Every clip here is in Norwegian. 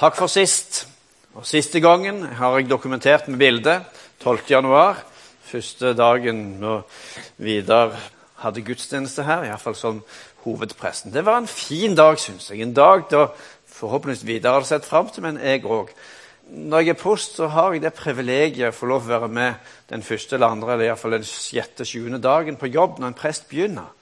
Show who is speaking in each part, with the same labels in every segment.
Speaker 1: Takk for sist. Og Siste gangen har jeg dokumentert med bilde. 12. januar. Første dagen når Vidar hadde gudstjeneste her, iallfall som hovedpresten. Det var en fin dag, syns jeg. En dag da forhåpentligvis Vidar hadde sett fram til, men jeg òg. Når jeg er prost, så har jeg det privilegiet å få lov å være med den første eller andre, eller iallfall den sjette, sjuende dagen på jobb når en prest begynner.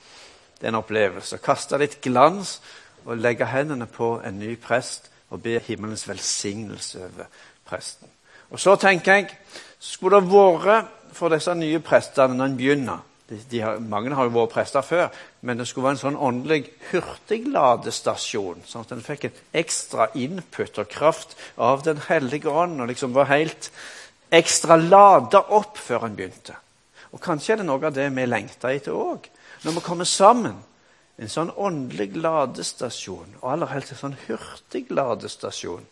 Speaker 1: Det er en opplevelse. Kaste litt glans og legge hendene på en ny prest og be himmelens velsignelse over presten. Og så tenker jeg skulle det vært for disse nye prestene når en begynner de, de har, Mange har jo vært prester før, men det skulle være en sånn åndelig hurtigladestasjon. Sånn at en fikk et ekstra input og kraft av Den hellige ånd og liksom var helt ekstra lada opp før en begynte. Og kanskje er det noe av det vi lengter etter òg. Når vi kommer sammen. En sånn åndelig ladestasjon, og aller helst en sånn hurtig ladestasjon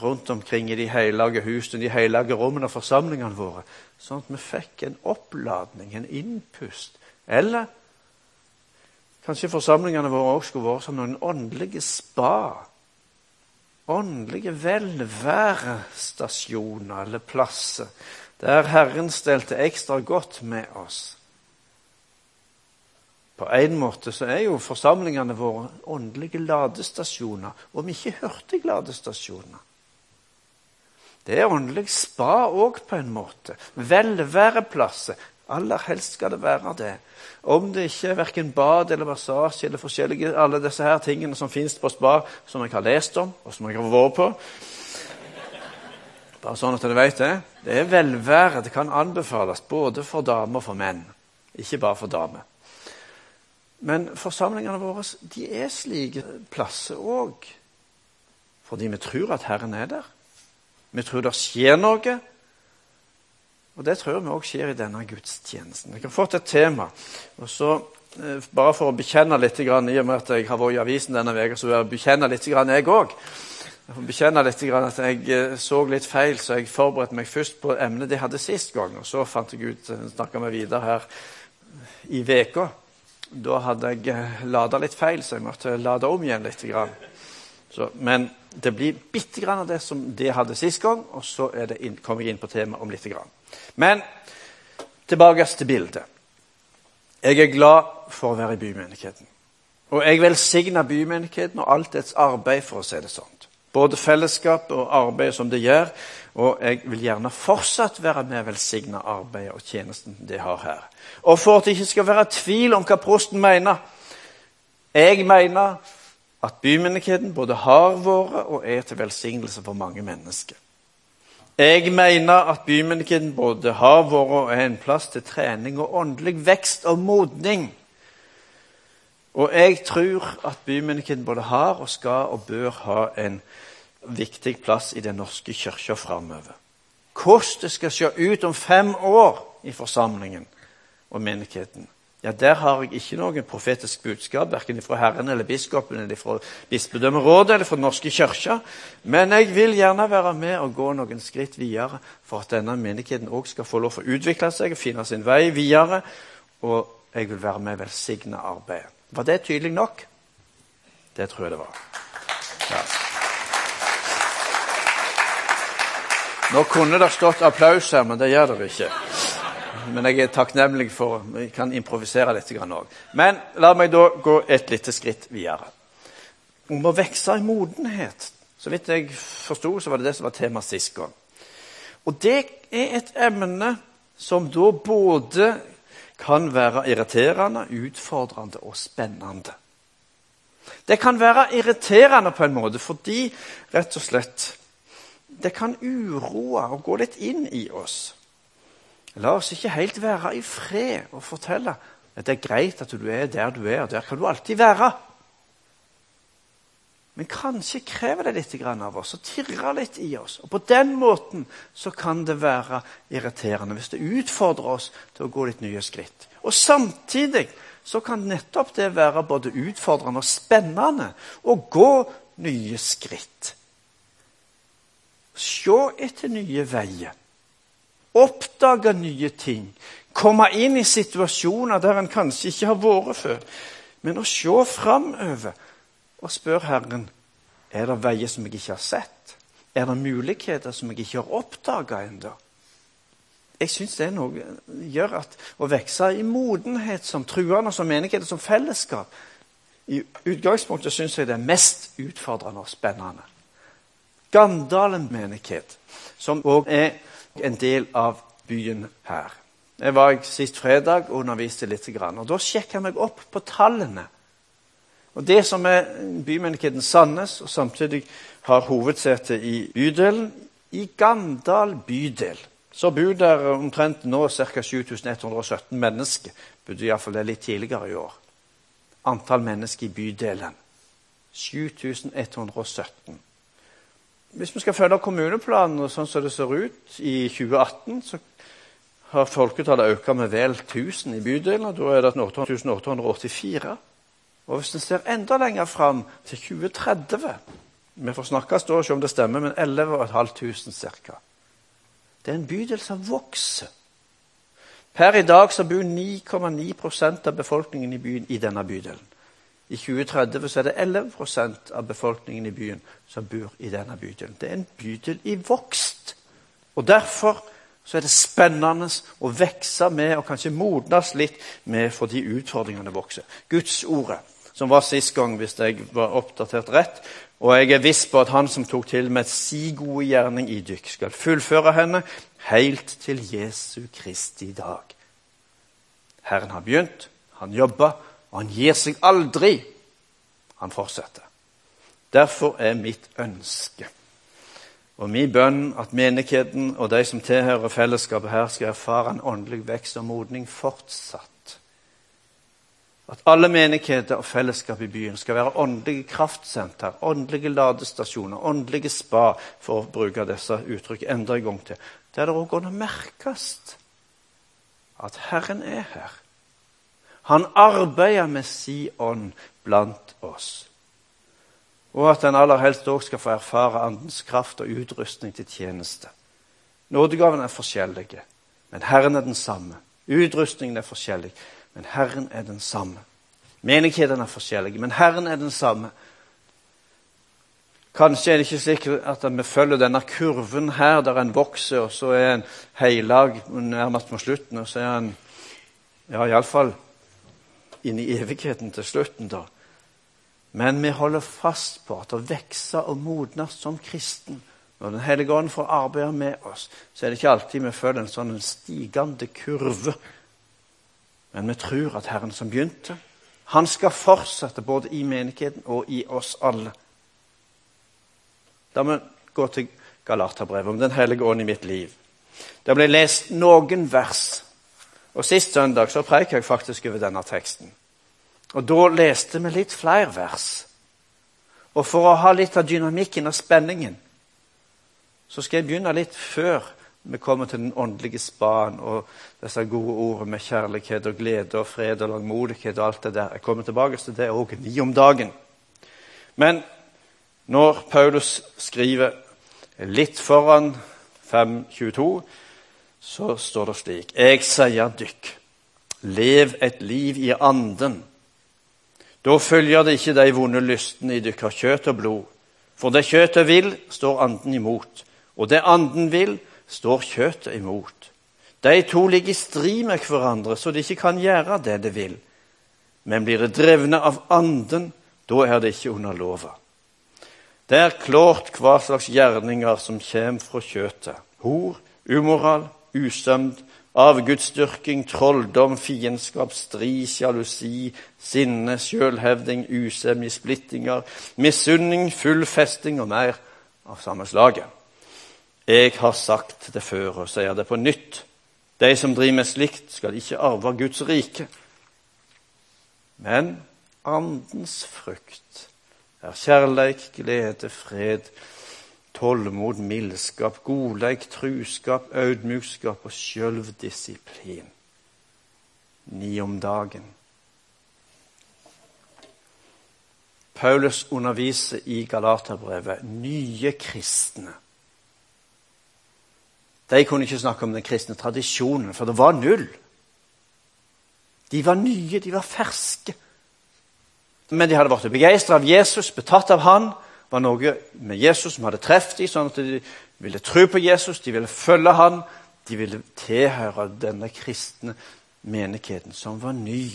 Speaker 1: rundt omkring i de hellige husene, de hellige rommene og forsamlingene våre, sånn at vi fikk en oppladning, en innpust. Eller kanskje forsamlingene våre også skulle vært som noen åndelige spa. Åndelige velværestasjoner eller plasser der Herren stelte ekstra godt med oss. På en måte så er jo forsamlingene våre åndelige ladestasjoner, om ikke hurtigladestasjoner. Det er åndelig spa òg, på en måte. Velværeplasser. Aller helst skal det være det. Om det ikke er verken bad eller massasje eller forskjellige, alle disse her tingene som fins på spa, som jeg har lest om, og som jeg har vært på Bare sånn at dere vet det. Det er velvære. Det kan anbefales både for damer og for menn. Ikke bare for damer. Men forsamlingene våre de er slike plasser òg. Fordi vi tror at Herren er der. Vi tror det skjer noe. Og det tror vi òg skjer i denne gudstjenesten. Jeg har fått et tema. og så eh, Bare for å bekjenne litt, i og med at jeg har vært i avisen denne uka, så vil jeg bekjenne litt, jeg òg. Jeg at jeg eh, så litt feil, så jeg forberedte meg først på emnet de hadde sist gang. Og så fant jeg ut, eh, snakka med Vidar her i veka. Da hadde jeg lada litt feil, så jeg måtte lade om igjen litt. Så, men det blir bitte grann av det som det hadde sist gang, og så kommer jeg inn på temaet om litt. Grann. Men tilbake til bildet. Jeg er glad for å være i bymenigheten. Og jeg velsigner bymenigheten og alt dets arbeid, for å si det sånn. Både fellesskap og arbeidet som det gjør. Og jeg vil gjerne fortsatt være med og velsigne arbeidet og tjenesten de har her. Og for at det ikke skal være tvil om hva prosten mener Jeg mener at bymenigheten både har vært og er til velsignelse for mange mennesker. Jeg mener at bymenigheten både har vært og er en plass til trening og åndelig vekst og modning. Og jeg tror at bymenigheten både har og skal og bør ha en viktig plass i Den norske kirka framover. Hvordan det skal se ut om fem år i forsamlingen og menigheten, ja, Der har jeg ikke noe profetisk budskap, verken fra Herren eller biskopen, eller fra bispedømmerådet eller fra Den norske kirke. Men jeg vil gjerne være med og gå noen skritt videre for at denne menigheten òg skal få lov å utvikle seg og finne sin vei videre. Og jeg vil være med og velsigne arbeidet. Var det tydelig nok? Det tror jeg det var. Ja. Nå kunne det stått applaus her, men det gjør det ikke men jeg er takknemlig for Jeg kan improvisere litt òg. Men la meg da gå et lite skritt videre. Om å vokse i modenhet. Så vidt jeg forsto, så var det det som var temaet sist gang. Og det er et emne som da både kan være irriterende, utfordrende og spennende. Det kan være irriterende på en måte fordi rett og slett det kan uroe og gå litt inn i oss. La oss ikke helt være i fred og fortelle at det er greit at du er der du er, og der kan du alltid være. Men kanskje krever det litt av oss å tirre litt i oss. Og På den måten så kan det være irriterende hvis det utfordrer oss til å gå litt nye skritt. Og Samtidig så kan nettopp det være både utfordrende og spennende å gå nye skritt. Se etter nye veier. Oppdage nye ting. Komme inn i situasjoner der en kanskje ikke har vært før. Men å se framover og spør Herren Er det veier som jeg ikke har sett? Er det muligheter som jeg ikke har oppdaga ennå? Jeg syns det er noe gjør at å vokse i modenhet som truende, som menighet som fellesskap I utgangspunktet syns jeg det er mest utfordrende og spennende. Gandalen menighet, som òg er en del av byen her. Jeg var sist fredag og underviste litt. og Da sjekka jeg meg opp på tallene. Og Det som er bymenigheten Sandnes, og samtidig har hovedsete i bydelen, i Gandal bydel, så bor der omtrent nå ca. 7117 mennesker. Bodde iallfall det litt tidligere i år. Antall mennesker i bydelen 7117. Hvis vi skal følge kommuneplanen sånn som det ser ut i 2018, så har folketallet økt med vel 1000 i bydelen. og Da er det 8884. Og hvis en ser enda lenger fram, til 2030 Vi får snakkes da og se om det stemmer, men 11500 ca. Det er en bydel som vokser. Per i dag så bor 9,9% av befolkningen i byen i denne bydelen. I 2030 så er det 11% av befolkningen i byen som bor i denne bydelen. Det er en bydel i vokst. Og Derfor så er det spennende å vokse med og kanskje modnes litt med for de utfordringene vokser. Guds ordet, som var sist gang, hvis jeg var oppdatert rett. Og jeg er viss på at han som tok til med si gode gjerning i dykk, skal fullføre henne helt til Jesu Kristi dag. Herren har begynt, han jobber, og han gir seg aldri. Han fortsetter. Derfor er mitt ønske og min bønn at menigheten og de som tilhører fellesskapet her, skal erfare en åndelig vekst og modning fortsatt. At alle menigheter og fellesskap i byen skal være åndelige kraftsenter, åndelige ladestasjoner, åndelige spa, for å bruke disse uttrykk enda en gang til. Der det òg går å merkes at Herren er her. Han arbeider med si ånd blant oss. Og at en aller helst òg skal få erfare Andens kraft og utrustning til tjeneste. Nådegavene er forskjellige, men Herren er den samme. Utrustningen er forskjellig, men Herren er den samme. Menighetene er forskjellige, men Herren er den samme. Kanskje er det ikke sikkert at vi følger denne kurven her, der en vokser, og så er en heilag nærmest på slutten, og så er en ja, iallfall inn i evigheten til slutten, da. Men vi holder fast på at å vokse og modnes som kristen Når Den hellige ånd får arbeide med oss, så er det ikke alltid vi føler en sånn stigende kurve. Men vi tror at Herren som begynte, han skal fortsette både i menigheten og i oss alle. Da må vi gå til Galaterbrevet om Den hellige ånd i mitt liv. Det ble lest noen vers. Og Sist søndag så preiket jeg faktisk over denne teksten. Og Da leste vi litt flere vers. Og for å ha litt av dynamikken og spenningen, så skal jeg begynne litt før vi kommer til den åndelige span og disse gode ordene med kjærlighet og glede og fred og langmodighet og alt det der. Jeg kommer tilbake til det òg ni om dagen. Men når Paulus skriver litt foran 5.22, så står det slik Jeg sier dykk, lev et liv i anden da følger det ikke de vonde lystene i dykkar kjøtt og blod. For det kjøttet vil, står anden imot. Og det anden vil, står kjøttet imot. De to ligger i strid med hverandre, så de ikke kan gjøre det de vil. Men blir det drevne av anden, da er det ikke under lova. Det er klart hva slags gjerninger som kommer fra kjøttet. Hor, umoral, usømd, Avgudsdyrking, trolldom, fiendskap, strid, sjalusi, sinne, sjølhevding, usemje, splittinger, misunning, full festing og mer av samme slaget. Jeg har sagt det før og sier det på nytt. De som driver med slikt, skal ikke arve Guds rike. Men andens frukt er kjærleik, glede, fred, tålmod, mildskap, godleik, truskap, audmjukskap og sjølvdisiplin. Ni om dagen. Paulus underviser i Galaterbrevet nye kristne. De kunne ikke snakke om den kristne tradisjonen, for det var null. De var nye, de var ferske. Men de hadde blitt begeistra av Jesus, betatt av han, var noe med Jesus som hadde truffet dem, sånn at de ville tro på Jesus, de ville følge han, de ville tilhøre denne kristne menigheten, som var ny.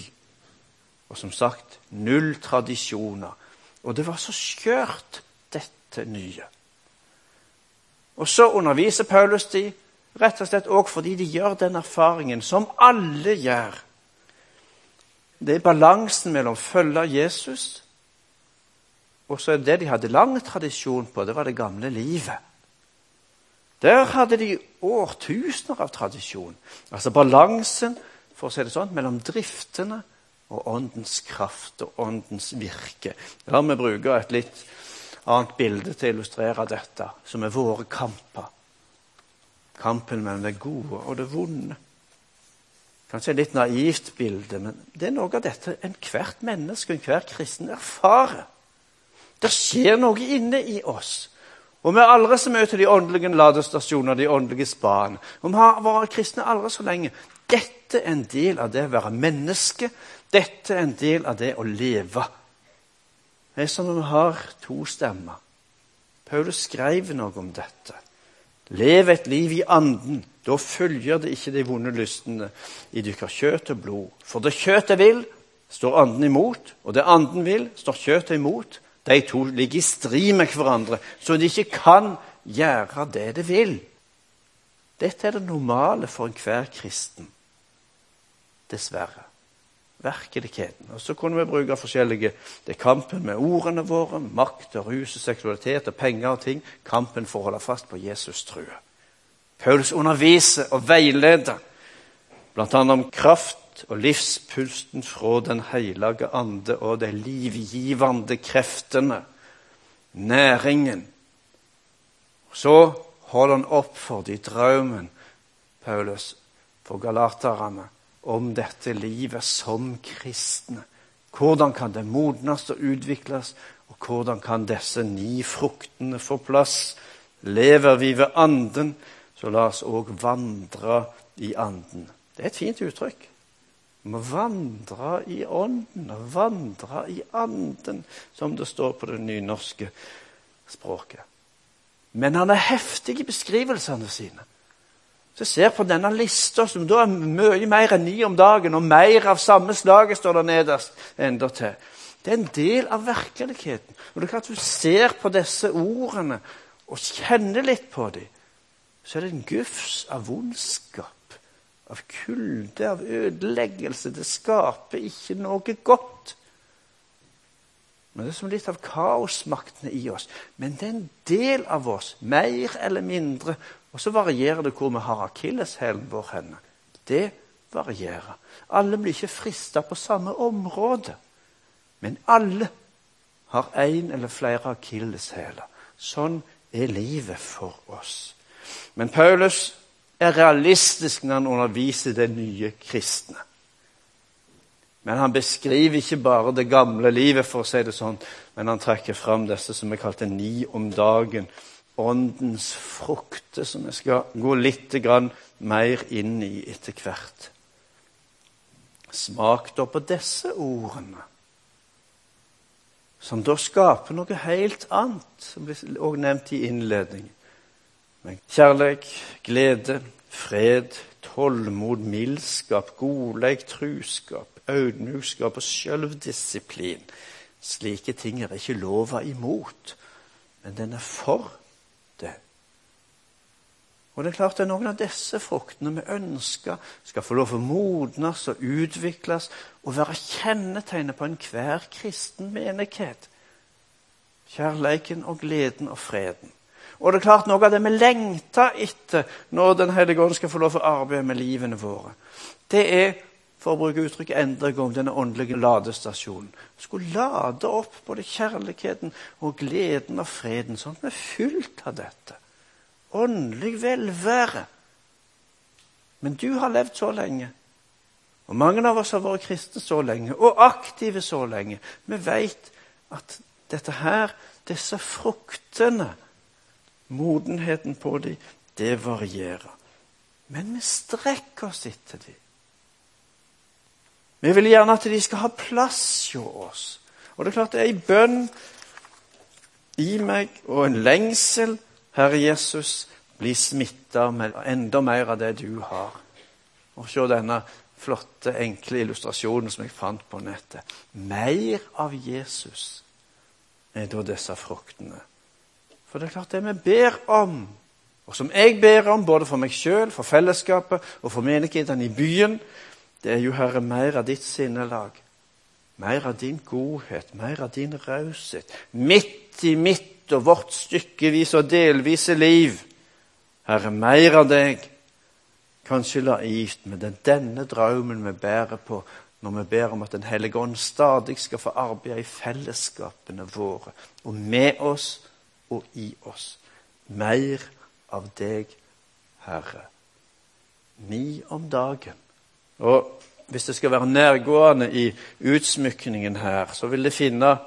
Speaker 1: Og som sagt null tradisjoner. Og det var så skjørt, dette nye. Og så underviser Paulus de, rett og slett òg fordi de gjør den erfaringen som alle gjør. Det er balansen mellom å følge Jesus og så er det de hadde lang tradisjon på, det var det gamle livet. Der hadde de årtusener av tradisjon. Altså balansen for å si det sånn, mellom driftene og åndens kraft og åndens virke. La meg bruke et litt annet bilde til å illustrere dette, som er våre kamper. Kampen mellom det gode og det vonde. Kanskje et litt naivt bilde, men det er noe av dette enhvert menneske enhver kristen erfarer. Det skjer noe inne i oss. Og vi er aldri så mye til de åndelige ladestasjoner, de åndelige spaene. Vi har vært kristne aldri så lenge. Dette er en del av det å være menneske. Dette er en del av det å leve. Det er som om vi har to stemmer. Paulus skrev noe om dette. Lev et liv i anden. Da følger det ikke de vonde lystene i dykkar kjøtt og blod. For det kjøttet vil, står anden imot, og det anden vil, står kjøttet imot. De to ligger i strid med hverandre, så de ikke kan gjøre det de vil. Dette er det normale for enhver kristen. Dessverre virkeligheten. Og Så kunne vi bruke forskjellige Det er kampen med ordene våre, makt og rus og seksualitet og penger og ting. Kampen for å holde fast på Jesus' true. Paulus underviser og veileder bl.a. om kraft og livspulsten fra Den hellige ande og de livgivende kreftene, næringen. Så holder han opp for de drømmen, Paulus, for galaterne om dette livet som kristne. Hvordan kan det modnes og utvikles, og hvordan kan disse ni fruktene få plass? Lever vi ved Anden, så la oss òg vandre i Anden. Det er et fint uttrykk. Vi må vandre i Ånden, vandre i Anden, som det står på det nynorske språket. Men han er heftig i beskrivelsene sine. Så ser på denne lista, som da er mye mer enn ni om dagen, og mer av samme slaget står der nederst endatil. Det er en del av virkeligheten. Og det er klart Du ser på disse ordene og kjenner litt på dem. Så er det en gufs av vondskap, av kulde, av ødeleggelse. Det skaper ikke noe godt. Men Det er som litt av kaosmaktene i oss. Men det er en del av oss, mer eller mindre, og så varierer det hvor vi har akilleshælen vår henne. Det varierer. Alle blir ikke frista på samme område. Men alle har én eller flere akilleshæler. Sånn er livet for oss. Men Paulus er realistisk når han underviser det nye kristne. Men han beskriver ikke bare det gamle livet, for å si det sånn, men han trekker fram disse som er kalt ni om dagen åndens frukter, som jeg skal gå litt mer inn i etter hvert. Smak da på disse ordene, som da skaper noe helt annet, som blir også nevnt i innledningen. Men kjærlighet, glede, fred, tålmod, mildskap, godleik, truskap, audmjukskap og sjølvdisiplin. Slike ting er ikke lova imot, men den er for. Og det er klart det er noen av disse fruktene vi ønsker skal få lov å modnes og utvikles og være kjennetegnet på enhver kristen menighet. Kjærleiken og gleden og freden. Og det er klart noe av det vi lengter etter når Den hellige ånd skal få lov å arbeide med livene våre, det er for å bruke uttrykket enda en gang, denne åndelige ladestasjonen. Skulle lade opp både kjærligheten og gleden og freden, sånn at vi er fylt av dette. Åndelig velvære. Men du har levd så lenge. Og mange av oss har vært kristne så lenge, og aktive så lenge. Vi vet at dette her, disse fruktene, modenheten på dem, det varierer. Men vi strekker oss etter dem. Vi vil gjerne at de skal ha plass hos oss. Og det er klart det er ei bønn i meg og en lengsel, Herre Jesus, bli smitta med enda mer av det du har. Og se denne flotte, enkle illustrasjonen som jeg fant på nettet. Mer av Jesus er da disse fruktene. For det er klart det vi ber om, og som jeg ber om både for meg sjøl, for fellesskapet og for menighetene i byen, det er jo, Herre, mer av ditt sinnelag. Mer av din godhet, mer av din raushet. Midt i mitt og vårt stykkevis og delvise liv. Herre, mer av deg. Kanskje naivt, men det er denne drømmen vi bærer på når vi ber om at Den hellige ånd stadig skal få arbeide i fellesskapene våre, og med oss og i oss. Mer av deg, Herre. Ni om dagen. Og hvis det skal være nærgående i utsmykningen her, så vil det finne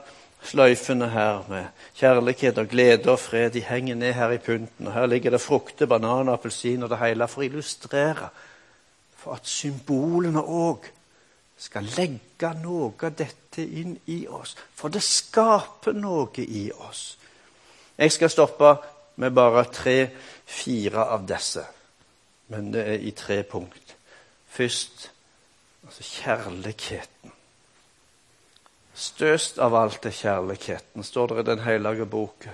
Speaker 1: sløyfene her med kjærlighet og glede og fred. De henger ned her i pynten. Og her ligger det frukter, bananer, appelsiner og det hele for å illustrere. For at symbolene òg skal legge noe av dette inn i oss. For det skaper noe i oss. Jeg skal stoppe med bare tre-fire av disse. Men det er i tre punkt. Først altså kjærligheten. Størst av alt er kjærligheten, står det i Den hellige boka.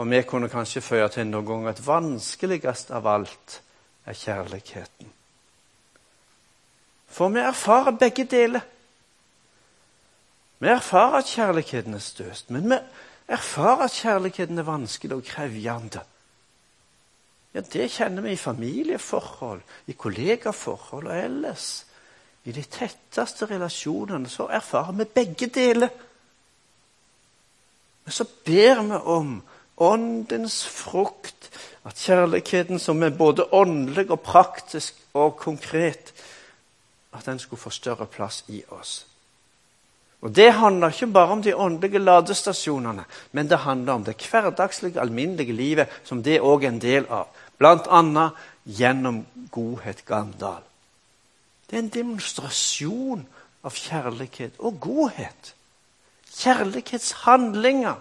Speaker 1: Og vi kunne kanskje føye til noen ganger at vanskeligst av alt er kjærligheten. For vi erfarer begge deler. Vi erfarer at kjærligheten er størst, men vi erfarer at kjærligheten er vanskelig og krevende. Ja, Det kjenner vi i familieforhold, i kollegaforhold og ellers. I de tetteste relasjonene så erfarer vi begge deler. Men så ber vi om åndens frukt, at kjærligheten som er både åndelig og praktisk og konkret, at den skulle få større plass i oss. Og Det handler ikke bare om de åndelige ladestasjonene, men det handler om det hverdagslige, alminnelige livet, som det òg er en del av. Bl.a. gjennom Godhet Gandal. Det er en demonstrasjon av kjærlighet og godhet. Kjærlighetshandlinger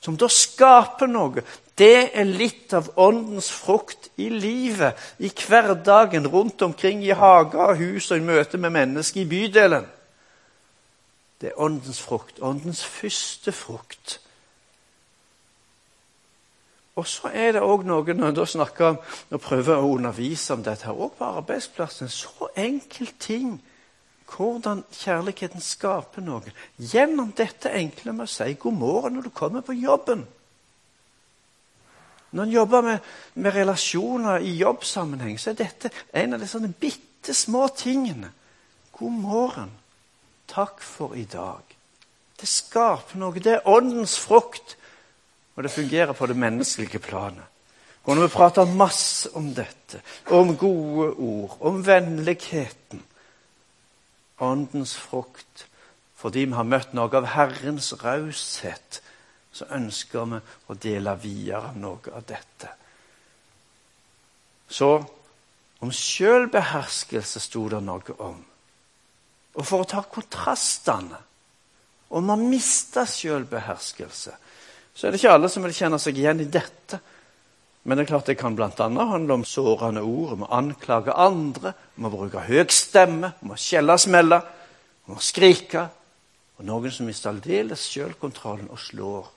Speaker 1: som da skaper noe. Det er litt av åndens frukt i livet, i hverdagen, rundt omkring i hager og hus og i møte med mennesker i bydelen. Det er åndens frukt, åndens første frukt. Og så er det òg noe når en snakker og prøver å undervise om dette òg på arbeidsplassen. Så enkel ting. Hvordan kjærligheten skaper noe. Gjennom dette enkle med å si god morgen når du kommer på jobben. Når en jobber med, med, relasjoner i jobbsammenheng, så er dette en av de sånne bitte små tingene. God morgen. Takk for i dag. Det skaper noe. Det er åndens frukt. Og det fungerer på det menneskelige planet. Og når vi prater masse om dette, om gode ord, om vennligheten, åndens frukt Fordi vi har møtt noe av Herrens raushet, så ønsker vi å dele videre noe av dette. Så om sjølbeherskelse sto det noe om. Og for å ta kontrastene om man mister sjølbeherskelse så er det ikke alle som vil kjenne seg igjen i dette. Men det er klart det kan bl.a. handle om sårende ord, om å anklage andre, om å bruke høy stemme, om å skjelle og smelle, om å skrike. Og noen som mister aldeles sjølkontrollen og slår.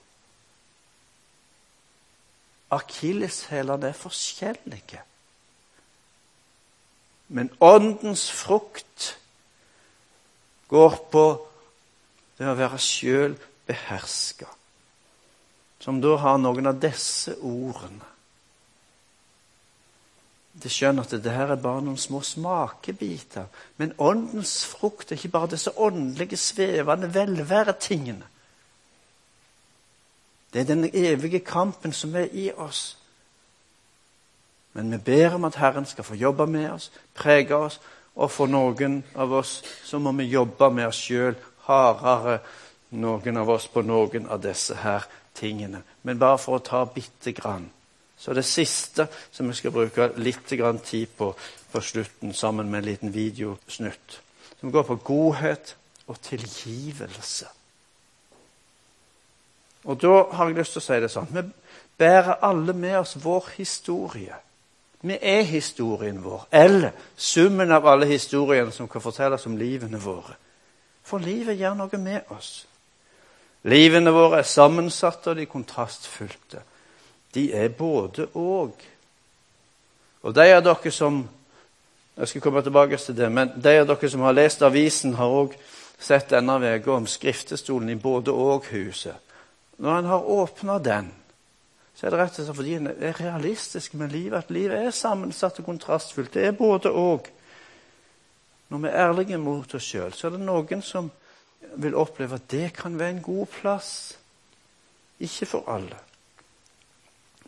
Speaker 1: Akilleshælene er forskjellige. Men åndens frukt går på det å være sjøl beherska som da har noen av disse ordene. De skjønner at det her er bare noen små smakebiter. Men åndens frukt er ikke bare disse åndelige, svevende velværetingene. Det er den evige kampen som er i oss. Men vi ber om at Herren skal få jobbe med oss, prege oss, og for noen av oss så må vi jobbe med oss sjøl hardere, noen av oss på noen av disse her tingene. Men bare for å ta bitte grann. Så det siste som vi skal bruke litt grann tid på på slutten, sammen med en liten videosnutt, som går på godhet og tilgivelse. Og da har jeg lyst til å si det sånn Vi bærer alle med oss vår historie. Vi er historien vår, eller summen av alle historiene som kan fortelles om livene våre. For livet gjør noe med oss. Livene våre er sammensatte, og de kontrastfylte. De er både og. Og de av dere som jeg skal komme tilbake til det, men de av dere som har lest avisen, har òg sett denne uka om skriftestolen i både-og-huset. Når en har åpna den, så er det rett og slett fordi en er realistisk med livet. At livet er sammensatt og kontrastfullt. Det er både-og. Når vi er ærlige mot oss sjøl, så er det noen som vil oppleve at det kan være en god plass. Ikke for alle.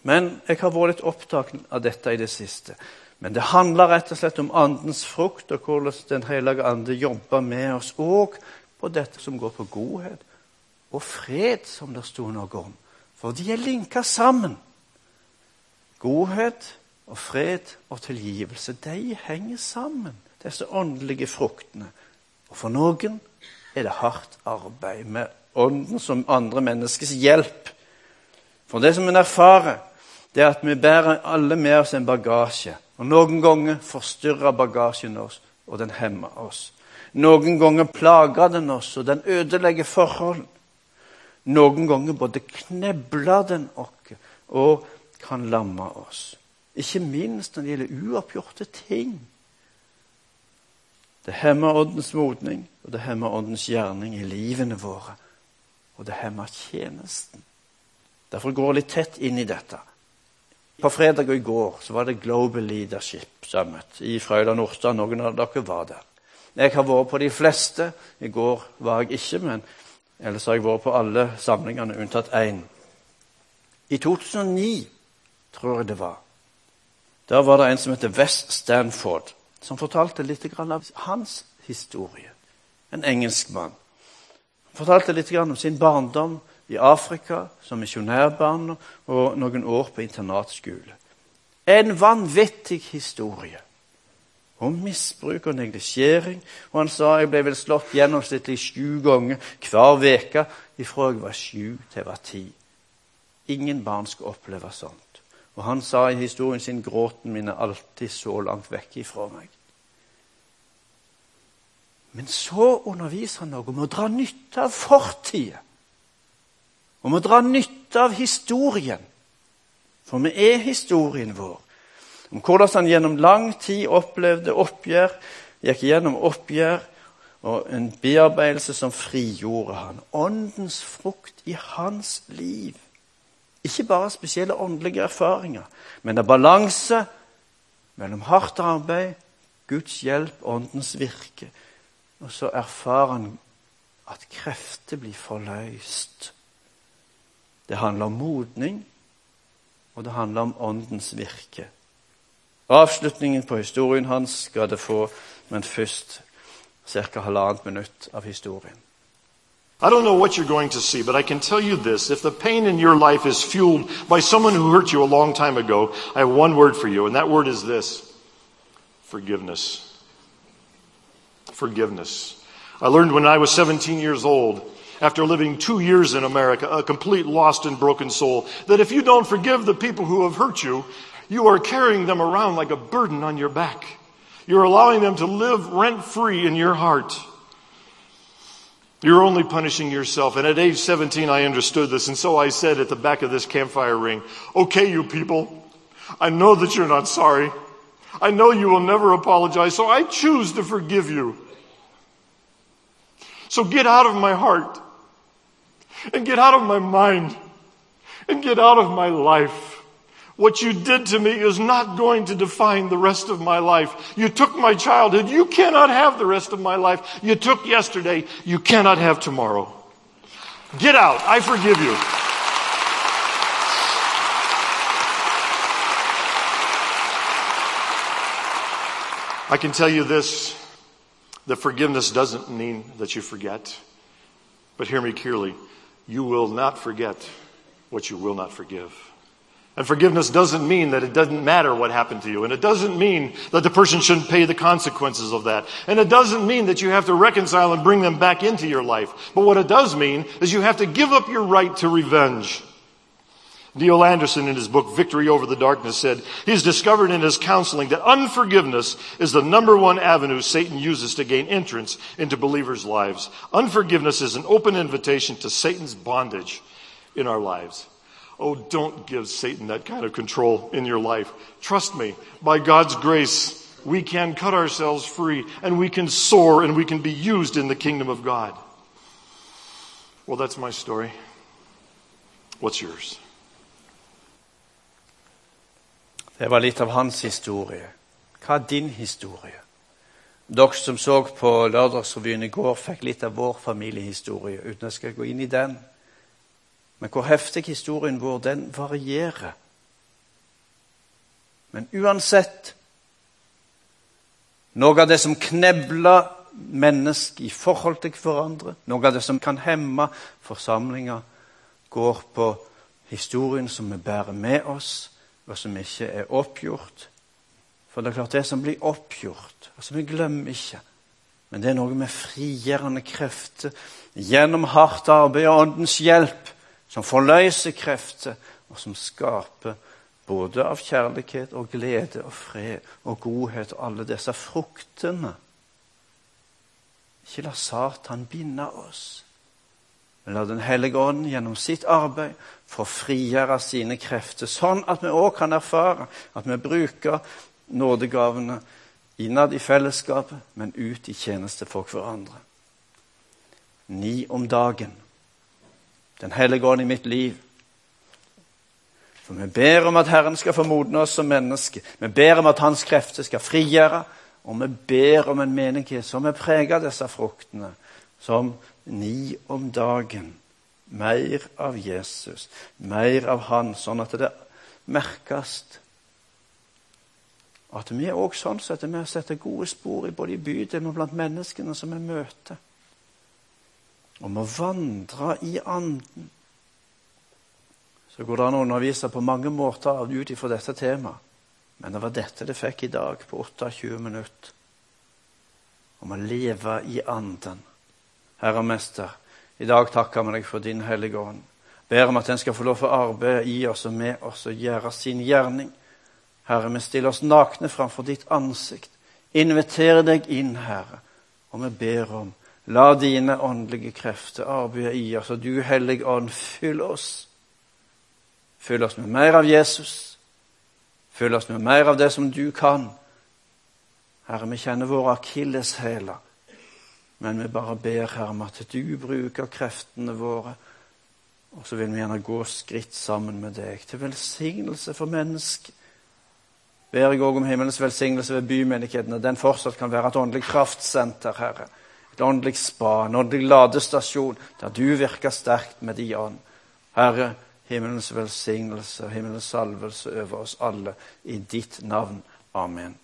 Speaker 1: Men jeg har vært litt opptatt av dette i det siste. Men det handler rett og slett om Andens frukt, og hvordan Den hellige ande jobber med oss òg på dette som går på godhet og fred, som det sto noe om. For de er linka sammen. Godhet og fred og tilgivelse, de henger sammen, disse åndelige fruktene. Og for noen er det hardt arbeid med ånden som andre menneskers hjelp. For det som en erfarer, det er at vi bærer alle med oss en bagasje. Og Noen ganger forstyrrer bagasjen oss, og den hemmer oss. Noen ganger plager den oss, og den ødelegger forhold. Noen ganger både knebler den oss og kan lamme oss. Ikke minst når det gjelder uoppgjorte ting. Det hemmer åndens modning, og det hemmer åndens gjerning i livene våre. Og det hemmer tjenesten. Derfor går jeg litt tett inn i dette. På fredag og i går så var det Global Leadership Summit i Frøyland Nordstrand. Noen av dere var der. Jeg har vært på de fleste. I går var jeg ikke, men ellers har jeg vært på alle samlingene unntatt én. I 2009, tror jeg det var, da var det en som heter West Stanford, som fortalte litt av hans historie. En engelskmann. Fortalte litt om sin barndom i Afrika som misjonærbarn og noen år på internatskole. En vanvittig historie om misbruk og neglisjering. Og han sa jeg ble vel slått gjennomsnittlig sju ganger hver uke ifra jeg var sju til jeg var ti. Ingen barn skal oppleve sånt. Og han sa i historien sin gråten min er alltid så langt vekk ifra meg. Men så underviser han noe om å dra nytte av fortida om å dra nytte av historien. For vi er historien vår. Om hvordan han gjennom lang tid opplevde oppgjør, gikk gjennom oppgjør og en bearbeidelse som frigjorde han. Åndens frukt i hans liv. Ikke bare spesielle åndelige erfaringer, men det balanse mellom hardt arbeid, Guds hjelp, åndens virke. Og så erfarer han at krefter blir forløst. Det handler om modning, og det handler om åndens virke. Avslutningen på historien hans skal det få, men først ca. halvannet minutt av historien.
Speaker 2: I don't know what you're going to see, but I can tell you this. If the pain in your life is fueled by someone who hurt you a long time ago, I have one word for you, and that word is this forgiveness. Forgiveness. I learned when I was 17 years old after living two years in America, a complete lost and broken soul, that if you don't forgive the people who have hurt you, you are carrying them around like a burden on your back. You're allowing them to live rent free in your heart. You're only punishing yourself. And at age 17, I understood this. And so I said at the back of this campfire ring, okay, you people, I know that you're not sorry. I know you will never apologize. So I choose to forgive you. So get out of my heart and get out of my mind and get out of my life. What you did to me is not going to define the rest of my life. You took my childhood. You cannot have the rest of my life. You took yesterday. You cannot have tomorrow. Get out. I forgive you. I can tell you this that forgiveness doesn't mean that you forget. But hear me clearly. You will not forget what you will not forgive. And forgiveness doesn't mean that it doesn't matter what happened to you. And it doesn't mean that the person shouldn't pay the consequences of that. And it doesn't mean that you have to reconcile and bring them back into your life. But what it does mean is you have to give up your right to revenge. Neil Anderson, in his book Victory Over the Darkness, said he's discovered in his counseling that unforgiveness is the number one avenue Satan uses to gain entrance into believers' lives. Unforgiveness is an open invitation to Satan's bondage in our lives. Oh, don't give Satan that kind of control in your life. Trust me, by God's grace, we can cut ourselves free and we can soar and we can be used in the kingdom of God. Well, that's my story. What's yours?
Speaker 1: Det var litt av hans historie. Hva er din historie? Dere som så på Lørdagsrevyen i går, fikk litt av vår familiehistorie, uten at jeg skal gå inn i den. Men hvor heftig historien vår, den varierer. Men uansett Noe av det som knebler mennesker i forhold til hverandre, noe av det som kan hemme forsamlinger, går på historien som vi bærer med oss, og som ikke er oppgjort. For det er klart, det som blir oppgjort altså Vi glemmer ikke. Men det er noe med frigjørende krefter gjennom hardt arbeid og Åndens hjelp som forløser krefter, og som skaper både av kjærlighet og glede og fred og godhet og alle disse fruktene. Ikke la Satan binde oss. Men la Den hellige ånd gjennom sitt arbeid få frigjøre sine krefter, sånn at vi òg kan erfare at vi bruker nådegavene innad i fellesskapet, men ut i tjeneste for hverandre. Ni om dagen. Den hellige ånd i mitt liv. For vi ber om at Herren skal få modne oss som mennesker. Vi ber om at Hans krefter skal frigjøre. Og vi ber om en menighet som er preget av disse fruktene, som ni om dagen. Mer av Jesus, mer av Han, sånn at det merkes. At vi òg sånn sett gode spor i både i bydelen og blant menneskene som vi møter. Om å vandre i Anden. Så går det an å undervise på mange måter ut ifra dette temaet. Men det var dette det fikk i dag, på 28 minutter. Om å leve i Anden. Herre Mester, i dag takker vi deg for din Hellige Ånd. Ber om at den skal få lov til å arbeide i oss og med oss og gjøre sin gjerning. Herre, vi stiller oss nakne framfor ditt ansikt. Inviterer deg inn, Herre, og vi ber om La dine åndelige krefter arbeide i oss, og du, Hellige Ånd, fyll oss. Fyll oss med mer av Jesus. Fyll oss med mer av det som du kan. Herre, vi kjenner våre akilleshæler. Men vi bare ber, Herre, om at du bruker kreftene våre. Og så vil vi gjerne gå skritt sammen med deg til velsignelse for mennesket. Ber jeg òg om himmelens velsignelse ved bymenighetene, den fortsatt kan være et åndelig kraftsenter, Herre. Et åndelig spa, en åndelig ladestasjon, der du virker sterkt med din ånd. Herre, himmelens velsignelse og himmelens salvelse over oss alle i ditt navn. Amen.